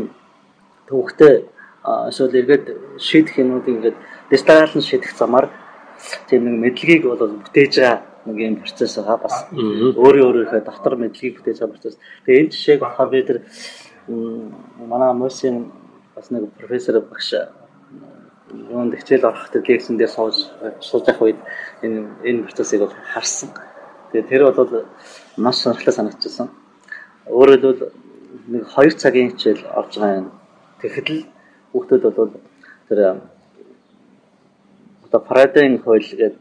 төвхтэй эсвэл эргээд шийдэх юмнуудыг ингээд дисталн шийдэх замаар тийм нэг мэдлэгийг бол бүтээж байгаа нэг юм процесс байгаа бас өөрөө өөрийнхөө дотор мэдлэгийг бүтээж байгаа процесс. Тэгээ энэ жишээг болохоор би тэр манай мөсийн бас нэг профессор багш юунд хичээл орох тэр лекцэн дээр сууж сууж явах үед энэ энэ процессыг бол харсан. Тэгээ тэр бол маш сонирхолтой санагдчихсан. Өөрөөр хэлбэл нэг 2 цагийн хичээл орж байгаа юм. Тэгэхэд л хүүхдүүд бол тэр одоо парадын хууль гэдэг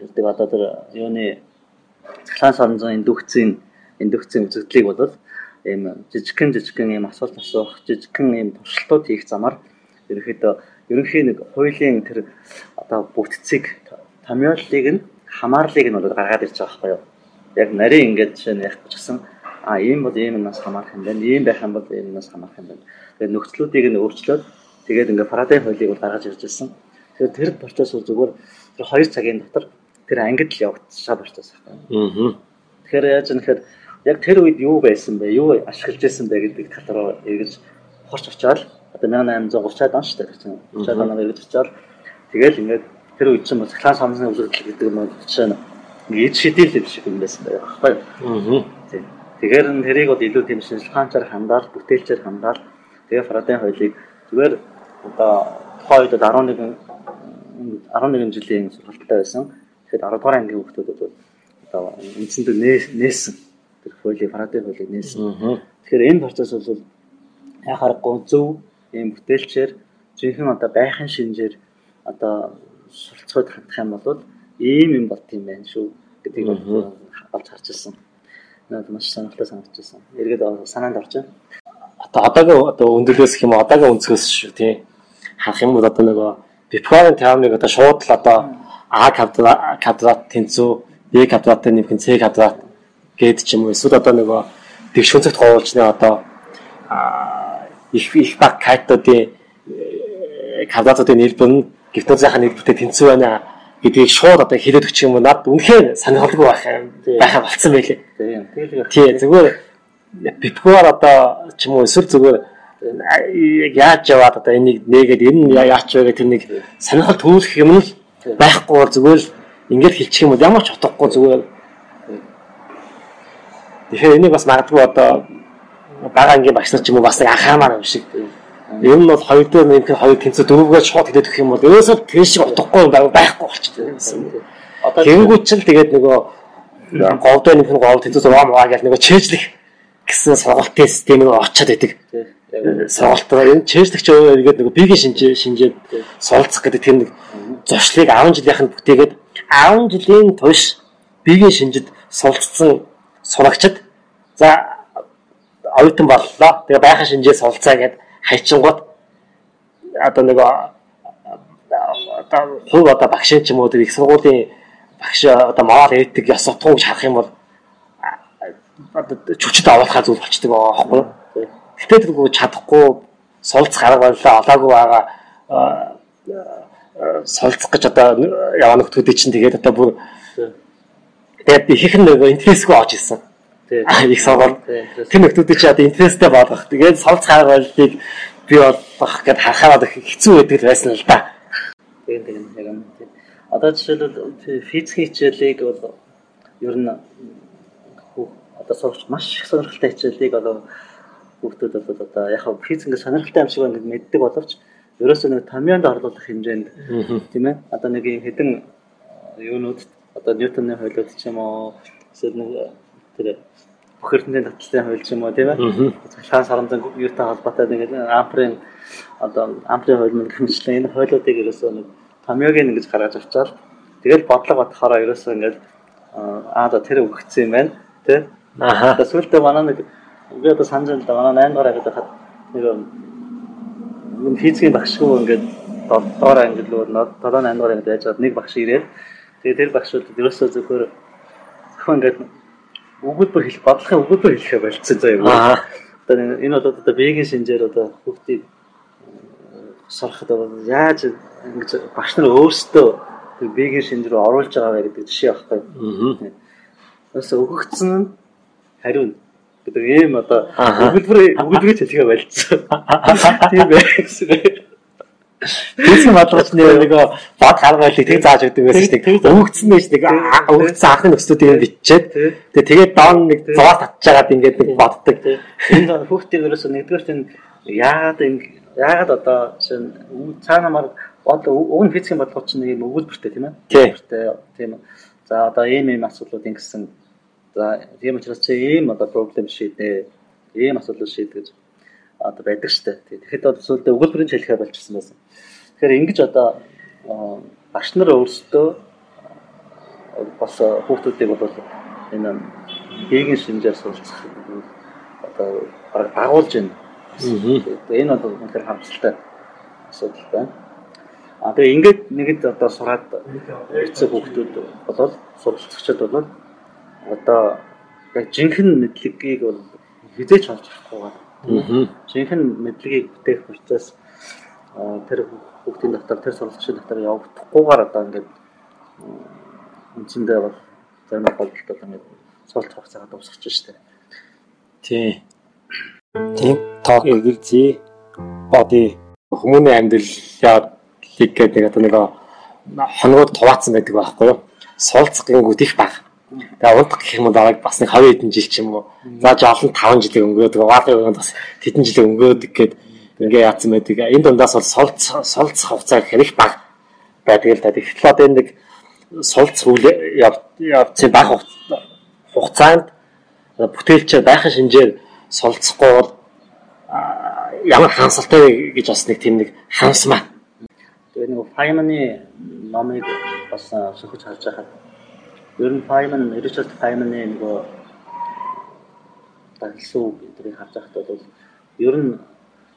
гэдэг одоо тэр юуны цахилгаан соронзон индукцийн индукцийн үзэгдлийг бол ийм жижигхэн жижигхэн ийм асуулт асуух, жижигхэн ийм туршилтууд хийх замаар ерөнхийдөө ерөнхийн нэг хуулийн тэр одоо бүтцийг томьёоллыг нь хамаарлыг нь бол гаргаад ирж байгаа байхгүй юу? Яг нарийн ингээд жишээ нь яг гэсэн а ийм бол ийм нас хамаарх юм байна. Ийм байх юм бол ийм нас хамаарх юм байна. Тэгээд нөхцлүүдийг нь өөрчлөөд тэгээд ингээд парадын хуулийг бол гаргаж ирж байсан. Тэгэхээр тэр процесс бол зүгээр тэр 2 цагийн дотор тэр ангид л явагдчихсан процесс байна. Тэгэхээр яаж юм нэхэр яг тэр үед юу байсан бэ? Юу ашиглаж байсан бэ гэдэг тал руу эргэж хорч очоод одоо 1830-аад он шүү дээ чинь 30-аад оноор эргэж очоод тэгэл ингээд тэр үед чинь цахилгаан самсны үзэгдэл гэдэг нь жишээ нь ингээд шидэл шиг юм байсан байх байхгүй. Тийм. Тэгэхээр тэрийг бол илүү тийм шинжилгаанчаар хандаал, бүтээлчээр хандаал тэгээ Фарадайн хуулийг зүгээр одоо тухайн үед 11 11 жилийн сургалттай байсан. Тэгэхээр 10 дугаар ангийн хүүхдүүд бол одоо үндсэндээ нээсэн. Тэр хуулийн парадын хуулийг нээсэн. Тэгэхээр энэ процесс бол яа харахгүй зөв ийм бүтээлчээр жинхэнэ одоо байхын шинжээр одоо суралцахад хандах юм бол ийм юм болт юм байна шүү гэдгийг олж харж ирсэн. Надад маш сонирхолтой санагдчихсан. Эргээд санаанд орж байна. Одоо одоогийн одоо өндөрлөөс юм одоогийн өнцгөөс шүү тийм харах юм бол одоо нөгөө Bitcoin таамныг одоо шууд л одоо А квадрат тэнцүү B квадраттай нэмэх нь C квадрат гээд ч юм уу. Эсвэл одоо нөгөө тэгш өнцөгт гоорлчны одоо их их баг кайтодын э, квадратуудын нэлбэр нь гипнозынхаа нэлбэртэй тэнцүү байна гэдгийг шууд одоо хэлээд өгчих юм уу? Над үнэхээр сонирхолтой байх байхаа болцсон байлээ. Тийм зүгээр. Биткоор одоо ч юм уу эсвэл зүгээр яаж яваад одоо энийг нээгээд энэ нь яач вэ гэх тэр нэг сонирхол төрүүлэх юм л байхгүй бол зүгээр л ингээд хэлчих юм бол ямар ч утгагүй зүгээр Тэгэхээр энийг бас магадгүй одоо бага ангийн багш нар ч юм уу бас анхаамаар юм шиг. Ер нь бол хоёр дээр нэг хоёр тэнцээ дөрөвгөө шууд хэлээд өгөх юм бол ерөөсөө тэр шиг утгагүй байхгүй болчихсон. Одоо тэгэнгүүт ч л тэгээд нөгөө говдоо нэг гол тэнцээ зураг маа гэж нөгөө чэжлэх гэсэн сургалтын систем нь очиад байдаг сургалтаар энэ чэйжлэгч ингээд нэг бигийн шинжээ шинжээд суралцах гэдэг тэр нэг зуршлыг 10 жилийнх нь бүтээгээд 10 жилийн турш бигийн шинжид суралцсан сурагчид за оюутан боллоо. Тэгээ байхын шинжээ суралцаа гэд хайчингууд одоо нэг одоо хувь одоо багшин ч юм уу тэр их сургуулийн багш одоо морал этик ёс утгуу гэж харах юм бол одоо чөчөд аваалхаа зүйл болчдөг байхгүй юу. Гэтэ тэргүй чадахгүй суулцах арга барилаа олоогүй байгаа суулцах гэж одоо яваа нөхдүүдийн чинь тэгээд одоо бүр тэгээд нь нөгөө интересгүй оож ирсэн. Их сургууль. Тэр нөхдүүдийн чинь одоо интерестэй болгох. Тэгээд суулцах арга барилыг би бодох гэд харахад хэцүү байдаг байсан л да. Тэгээд тэгээд яг юм. Одоо жишээлбэл физикийн хичээлийг бол ер нь одоо сурч маш их сонирхолтой хичээлийг одоо хүүхдүүд бол одоо яг физикийн сонирхолтой юм шиг ингээд мэддэг боловч ерөөсөө нэг томьёонд орлуулах хэмжээнд тийм ээ одоо нэг юм хэдэн юунууд одоо Ньютоны хуулиуд ч юм уу эсвэл нэг тэр бохирдны татлын хууль ч юм уу тийм ээ. Цалхаан сарамзан юутай холбоотой нэг ампрын одоо ампрын хууль мөн гэмчлэн энэ хуулиудыг ерөөсөө нэг томьёог ингэж гаргаж авчаар тэгэл бодлого бодохоор ерөөсөө ингээд аа да тэр өгөгдсөн юм байна тийм Аа. Одоо сүултээ манай нэг би одоо санаж байна да манай 8 дугаар аваад хахад нэг юм физикийн багшгүй ингээд 7 дугаар ангид л 7 8 дугаар ангид байж байгаа нэг багш ирээд тэгээ тэр багшууд ерөөсөө зөвхөр зөвхөн ингээд өгүүлбэр хэлэх бодлохын өгүүлбэр хэлэхэ болцсон заа юм. Аа. Одоо энэ одоо одоо биегийн шинжээр одоо хүүхдийг сурахад яаж ингэж багш нар өөрсдөө тэр биегийн шинж рүү оруулж байгаа вэ гэдэг жишээ багхгүй. Аа. Өсө өгөгдсөн нь хариу гэдэг ийм одоо өгүүлбэр өгүүлбэрийг хэлхээ болцсон. Тийм байх. Тэсийн бодлогочны нөгөө бод харгайлыг тэг зааж өгдөг байсан шүү дээ. Өвөгцсөн байж нэг өвөгцсөн анхны нөхцөлүүдийг бичээд тэгээ тэгээд доон нэг зугаар татчихагаад ингээд нэг боддог. Энэ хүүхдийн ерөөсөө нэгдүгээр чинь яагаад ингэ яагаад одоо шин цаана мар бод уг нь физикийн бодлогоч нэг юм өгүүлбэртэй тийм ээ. Тийм. За одоо ийм ийм асуудлууд ингэсэн За тийм учраас чи ийм одоо проблем шийдээ. Ийм асуудал шийдгэж одоо байдаг штэ. Тэгэхэд одоо сүлдээ өгүүлбэрийн хэлэхээр болчихсон байсан. Тэгэхээр ингэж одоо багш нар өөрсдөө бас хүүхдүүдийг бол энэ биегийн шинжээр суралцах одоо агуулж байна. Энэ бол үнэхээр харамсалтай асуудал байна. А тэгээ ингээд нэгэд одоо сураад ирсэн хүүхдүүд болол суралцагчид бол одоо яг жинхэнэ мэдлэгийг бол хизээч олж авахгүйгээр. Жинхэнэ мэдлэгийг бүтээх процесс тэр хүүхдийн дотор тэр сургалтын дотор явагдахгүйгээр одоо ингээд үндсэндээ бол зарим тохиолдолд бол ингээд суралцах хугацаагаа дуусгаж штэ. Тий. Тийм ток эгэлзээ боди хүмүүний амьдрал яадлыг гэдэг одоо нэг хоногод туваацсан байдаг байхгүй юу? Суулцах гингүүд их баг. Тэгээ унтах гэх юм бол дарааг бас нэг 20 хэдэн жил ч юм уу. За жоолон 5 жил өнгөөд ваалын бас хэдэн жил өнгөөд гэхэд ингээ яатсан байдаг. Энэ дундаас бол солц солц хугацаа хэрэг баг байдаг л да. Тэгэхээр одоо энэ нэг солц үйл явцын баг хугацаанд бүтээлч байхын шинжээр солцохгүй бол ямар хаансалтай гэж бас нэг тийм нэг хаансмаа. Тэгээ нэг Файманы номыг бас сөхөж харж байхад Ер нь Feynman, Richard Feynman-ы нөгөө үг гэдгийг харж байхад бол ер нь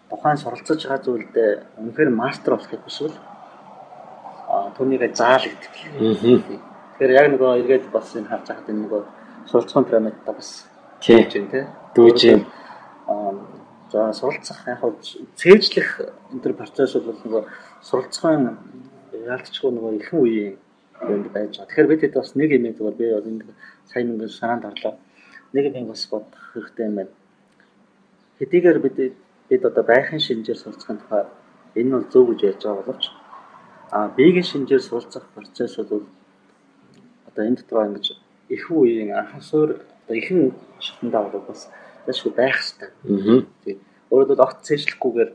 тухайн суралцаж байгаа зүйлдээ үнэхээр мастер болохыг хүсвэл а түүнийг заал гэдэг. Тэгэхээр яг нөгөө эргээд бас энэ харж байхад энэ нөгөө суралцсан пирамидта бас хийж байна тий. Дүүж юм. За суралцах яг хөө цээжлэх энэ төр процесс бол нөгөө суралцсан яалтчгүй нөгөө ихэнх үеийн юмд байж байгаа. Тэгэхээр бид хэд бас нэг юм зүгээр би бол энэ сайн ингээд санаанд орлоо. Нэг юм бас бодох хэрэгтэй юм байна. Хэдийгээр бид бид одоо байхын шинжээр сурцахын тухай энэ бол зөв гэж ярьж байгаа боловч а биегийн шинжээр суралцах процесс бол одоо энэ дотор ингэж их үеийн анхан суур одоо ихэн шатндаа бол бас яшгүй байх хэрэгтэй. Тийм. Өөрөөр огт цээжлэхгүйгээр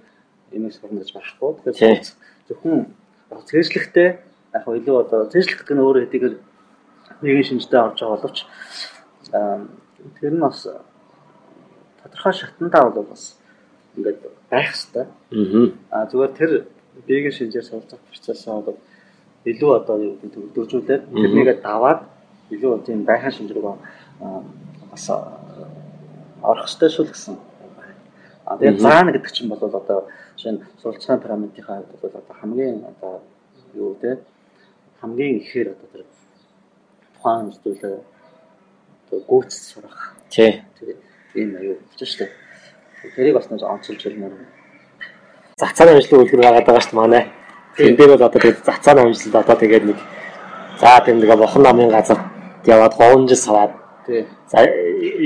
юмыг сурна гэж байхгүй. Тэгэхээр зөвхөн цээжлэхтэй яг илүү одоо цэжлэх гэх нь өөрөө хэдийгээр нэгэн шинжтэй орж байгаа боловч тэр нь бас тодорхой шатндаа бол бас ингээд байх хэвээр. Аа зүгээр тэр биегийн шинжээр суралцах процессоо бол илүү одоо юу гэдэг төвлөржүүлээд тэрнийг даваад илүү тийм байхын шинж рүү бас орох ёстой шул гэсэн. А тэгээд заана гэдэг чинь бол одоо нь суралцсан пирамидынхаа хувьд бол одоо хамгийн одоо юу те хамгийн ихээр одоо тэр тухайн зүйлээ одоо гүйц сурах. Тий. Тэгээд ийм аюу болж штэ. Тэрийг бас нэг онцолж хэлмээр. Зацааны амжилтын үлгэр гаргаад байгаа шүү дээ манай. Тэндээ бол одоо тэгээд зацааны амжилт одоо тэгээд нэг за тийм нэг бохон намын газар яваад 3 жил саваад Тий. за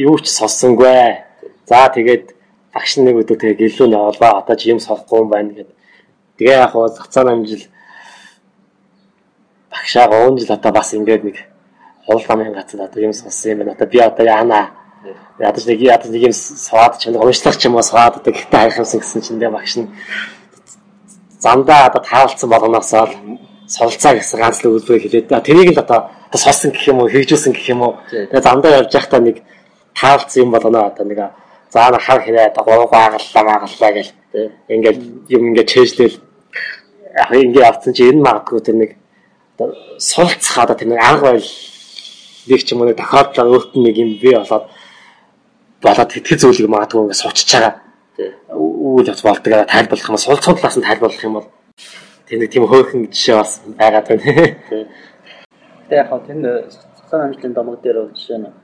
юу ч сонссонгүй. За тэгээд багш нэг өдөр тэгээд нь явуулаа. Одоо ч юм сохгүй юм байна гэд. Тэгээ яг хоо зацааны амжилт багшаа 3 жил одоо бас ингээд нэг хоол намын газар одоо юм сонссон юм байна. Одоо би одоо яана? Ядаж нэг ядаж нэг юм сууд ч юм уншлах ч юм уу сууд одоо гэтээ хайх юмсан гэсэн чинь тэгээ багш нь. Замдаа одоо таалцсан болгоноосоо солилцаа гэсэн ганц л үйлдвэрийг хэлээд тэрийг л одоо сорсон гэх юм уу хэрэгжүүлсэн гэх юм уу? Тэгээ замдаа явж байхдаа нэг таалцсан юм болгоно одоо нэг заана хар хэрэг одоо гурав аагаллаа маагаллаа гэл. Ингээд юм ингээд чэйжлэл яг ингээд авцсан чи энэ магадгүй тэр нэг сулцах одоо тэр нэг арга барил нэг ч юм уу тохиолдлоо өөрт нь нэг юм бий болоод болоод тэтгэл зүйлийг магадгүй ингээд сучж байгаа үйл явц болдог тайлбарлах юм сулцсан талаас нь тайлбарлах юм бол тэр нэг тийм хөөхөн жишээ бас байгаад байна. Гэтэ яг хаа тэнд цаан амжилтын домог дээр бол жишээ нь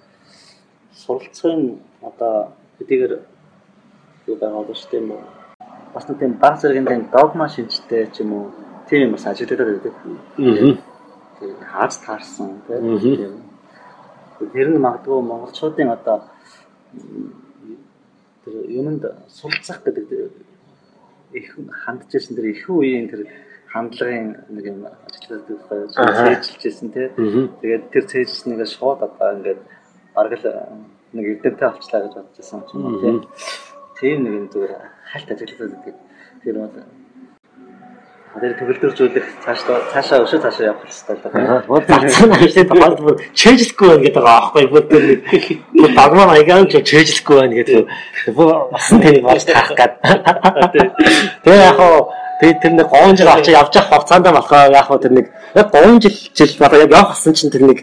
суралцахын одоо хэдийгээр юу байгаа бол шүү дээ бас нэг тийм баг зэргийн догма шинжтэй ч юм уу тийм бас ажиглагдаад байдаг. Тийм хаац таарсан тийм. Тэр нь магадгүй монголчуудын одоо тэр юмд суралцах гэдэг их хандж ирсэн тэр их үеийн тэр хандлагын нэг юм ажиглагдаад цээжилжсэн тий. Тэгээд тэр цээжилснийгээ шууд одоо ингээд бараг л нэг эрдэмтэй авчлаа гэж бодож байсан юм чинь тий. Тийм нэг юм зүгээр хальт ажиглагдаад байдаг. Тэр бол Тэр төгөлдөржүүлэх цаашдаа цаашаа өшөө цаашаа явах хэрэгтэй байна. Вот цаасан ажлын тухайд чэйжлэхгүй байна гэдэг аахгүй бүр тэр нэг дагмаа маягаар ч чэйжлэхгүй байна гэдэг. Бас тэнийг болж таах гад. Тэгээ яг хоо тэр тэр нэг 3 жил очиж явж явах хугацаанд болохоор яг хоо тэр нэг яг 3 жил жил одоо яг явах гэсэн чинь тэр нэг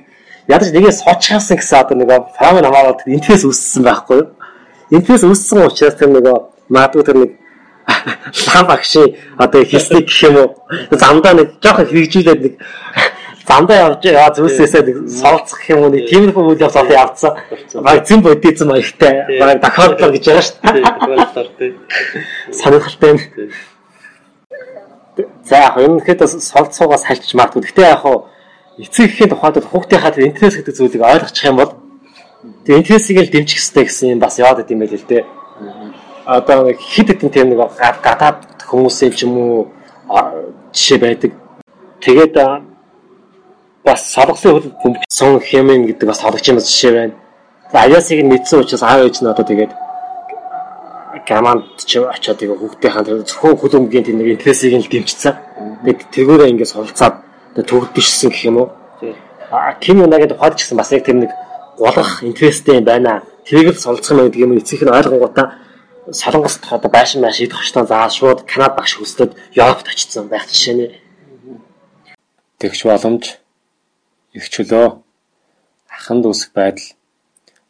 ядаж нэгээ сочхаасан гэсэн одоо нэг фамил хамаарал тэр интерес үүссэн байхгүй юу? Интерес үүссэн учраас тэр нэг магадгүй тэр нэг лам багшийн одоо хийсний гэх юм уу замдаа нэг жоохон хэрэгжүүлээд нэг замдаа явж яваа зүйлсээсээ нэг солилцох юм уу нэг тиймэрхүү үйл явц олон явцсан. Баг зэн бодизм маягтай баг тохиолдлоо гэж байгаа шүү дээ. Тохиолдлоор тий. Сонирхолтой юм. За яг энэ ихэд солилцоогоос хальтж магадгүй. Гэхдээ яг эцэг эхийн тухайд хүүхдийнхаа тэр интерес гэдэг зүйлийг ойлгочих юм бол тэр интересийг л дэмжих хэрэгтэй гэсэн юм бас яваад идэм байл л дээ одоо нэг хид хидэн тийм нэг гадаад хүмүүсийн ч юм уу жишээ байдаг. Тэгээд бас солонгосын хөл бөмбөгсөн хэмээн гэдэг бас тоглож юм жишээ байна. Аяасыг нь мэдсэн учраас аав ээж нь одоо тэгээд гаманд ч очиод тэгээ хүүхдийнхаа зөвхөн хөл өмгийн тийм нэг интересийг нь дэмжсэн. Тэгээд тэргүүрээ ингээд суралцаад төгөлдөжсөн гэх юм уу. А ким юнагийн тухайд ч гэсэн бас яг тэр нэг голох интерестэй юм байна. Тэрийг л суралцах юм гэдэг юм эцэг нь ойлгонгуудаа Солонгост одоо байшин маш идэх очтон заа шууд Канада багш хөсдөд Европт очсон байх жишээ нэ. Тэгш боломж. Их чөлөө. Аханд үсэх байдал.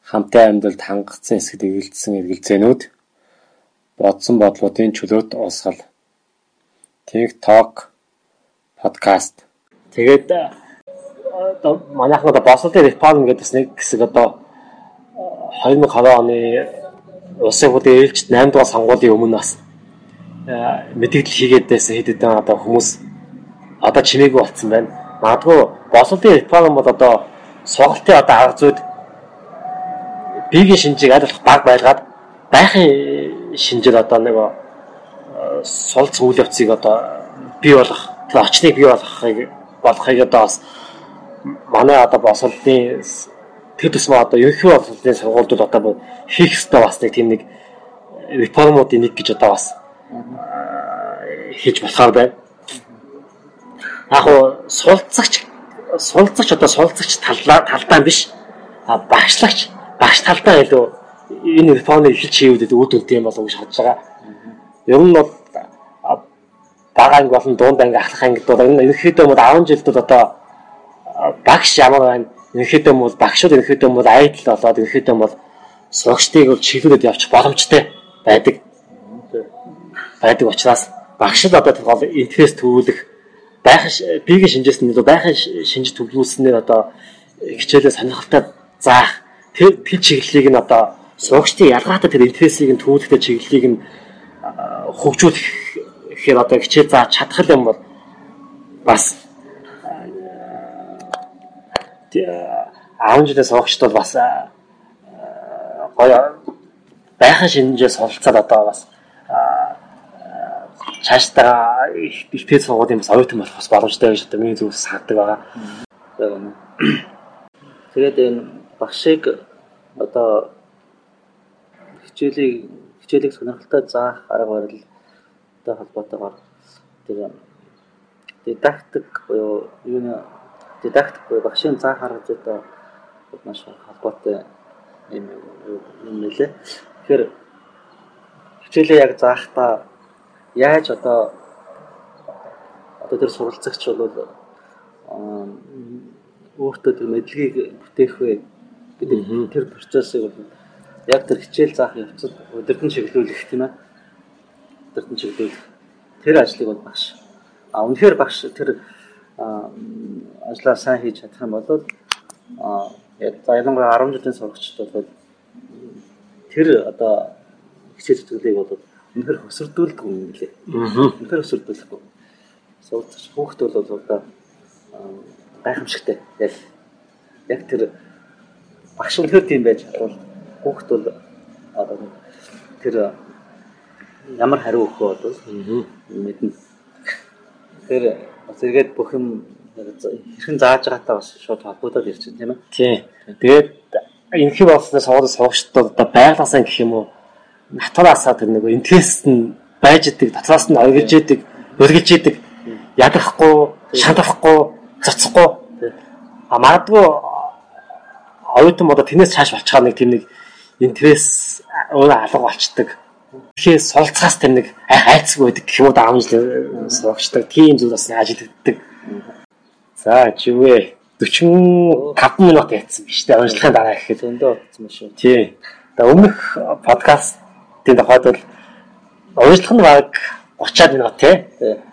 Хамтын амьдралд хангацсан эсэд эгэлдсэн эргэлзээнүүд. Бодсон бодлуудын чөлөөт уусгал. TikTok подкаст. Тэгээд одоо манайхан одоо бослолын реформ гэдэг бас нэг хэсэг одоо 2020 оны улсын хурлын ээлжид 8 дугаар сонгуулийн өмнө бас мэдээлэл хийгээд байсан хэд хэдэн одоо хүмүүс одоо чимээгүй болцсон байна. Магадгүй боловлын реформ бол одоо сургалтын одоо арга зүйд биегийн шинжийг аль болох баг байлгаад байхын шинжээр одоо нэг сулц үйл явцыг одоо бий болгох, тэр очныг бий болгохыг болгохыг одоо бас манай одоо босолтын тэр тусмаа одоо ерөнхий боловсролын сургуулиуд одоо хийх ёстой бас нэг тийм нэг реформуудын нэг гэж одоо бас хийж болохоор байна. Яг уу суулцагч суулцагч одоо суулцагч талаа талдаа биш. А багшлагч багш талдаа илүү энэ реформыг эхэлж хийвдэд үр дүнтэй юм болов уу гэж харж байгаа. Ер нь бол бага анги болон дунд анги ахлах ангид бол энэ ерөнхийдөө 10 жилд бол одоо багш ямар байна ерөнхийдөө бол багшууд ерөнхийдөө бол айдл болоод ерөнхийдөө бол сурагчдыг бол чиглүүлээд явчих боломжтой байдаг. байдаг учраас багш л одоо гол интерес төвлөх байхын биегийн шинжээс нь байхын шинж төвлүүлснээр одоо хичээлээ сонирхолтой заах тэр тэр чиглэлийг нь одоо сурагчдын ялгаатай тэр интересийг нь төвлөрөхтэй чиглэлийг нь хөгжүүлэх гэхээр одоо хичээл зааж чадах юм бол бас 10 жилийн сурагчд бол бас гоё байхын шинжээ суралцаад одоо бас цаашдаа их их сургуулийн бас оюутан болох бас боломжтой гэж одоо миний зүгээс саадаг байгаа. Тэгээд энэ багшийг одоо хичээлийг хичээлийг сонирхолтой заах арга барилтай холбоотойгоор тэр дидактик буюу юу дидактик буюу багшийн заах арга зүйтэй маш холбоотой юм юм нэлээ. Тэгэхээр хичээлээ яг заахтаа яаж одоо одоо тэр суралцагч бол өөртөө тэр мэдлэгийг бүтээх вэ? Гэдэг тэр процессыг бол яг тэр хичээл заах явцад өдөртөн чиглүүлэх тийм ээ. Өдөртөн чиглүүлэх. Тэр ажлыг бол багш. А үнэхээр багш тэр ажлаа сайн хийж чадах юм бол за ялангуяа 10 жилийн сурагчд бол тэр одоо хичээл зүтгэлийг бол үнэхээр хөсөрдүүлдэг юм лээ. Үнэхээр хөсөрдүүлэхгүй. Суралцагч хүүхд бол одоо гайхамшигтай. Яг яг тэр багш үнэхээр тийм байж чадвал хүүхд бол одоо тэр ямар хариу өгөхөө бол мэднэ. Тэр бас эргээд бүх юм хэрхэн зааж байгаатай бас шууд холбогдоод ирчихсэн тийм ээ. Тийм. Тэгээд энэхий болсноос хооронд сурагчдад одоо байглаасаа гэх юм уу натураасаа тэр нэг интерес нь байж идэг, дотроос нь оргиж идэг, өргөж идэг, ядрахгүй, шаналхгүй, цоцохгүй. А магадгүй оюутан одоо тэрнээс цааш болчихоо нэг тийм нэг интерес өөрөө алга болчдөг. Тэгэхээр суралцахаас тэр нэг айцг байдаг гэх юм уу даамжлал сурагчдаг. Тийм зүйл бас ажиллагддаг. За живээ 45 минут яатсан биз дээ. Уншлагын дараа гэхэд зөндөө болсон юм шүү. Тий. Тэгээ өмнөх подкастын тохиолд бол уншлах нь баг 30 минут тий.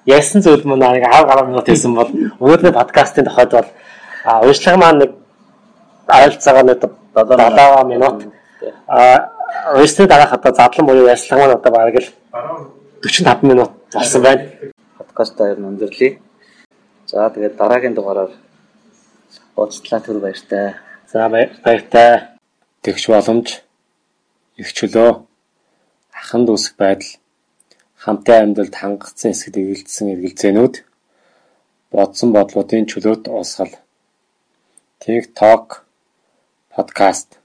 Яасан зүйл мөн нэг 10 гаруй минут байсан бол өнөөдрийн подкастын тохиолд бол уншлага маань нэг ойролцоогоо нэг 70 минут. А уншлагын дараах одоо задлан буюу яслаг маань одоо баг л 45 минут болсон байна. Подкастаа ер нь өндөрлөе. За тэгээд дараагийн дугаараар уулзлаа түр баяртай. За баяртай. Тэгш боломж их чөлөө аханд үсэх байдал хамтын амьдралд хангацсан эсэхд эгэлдсэн эргэлзээнүүд бодсон бодлуудын чөлөөт уусгал TikTok подкаст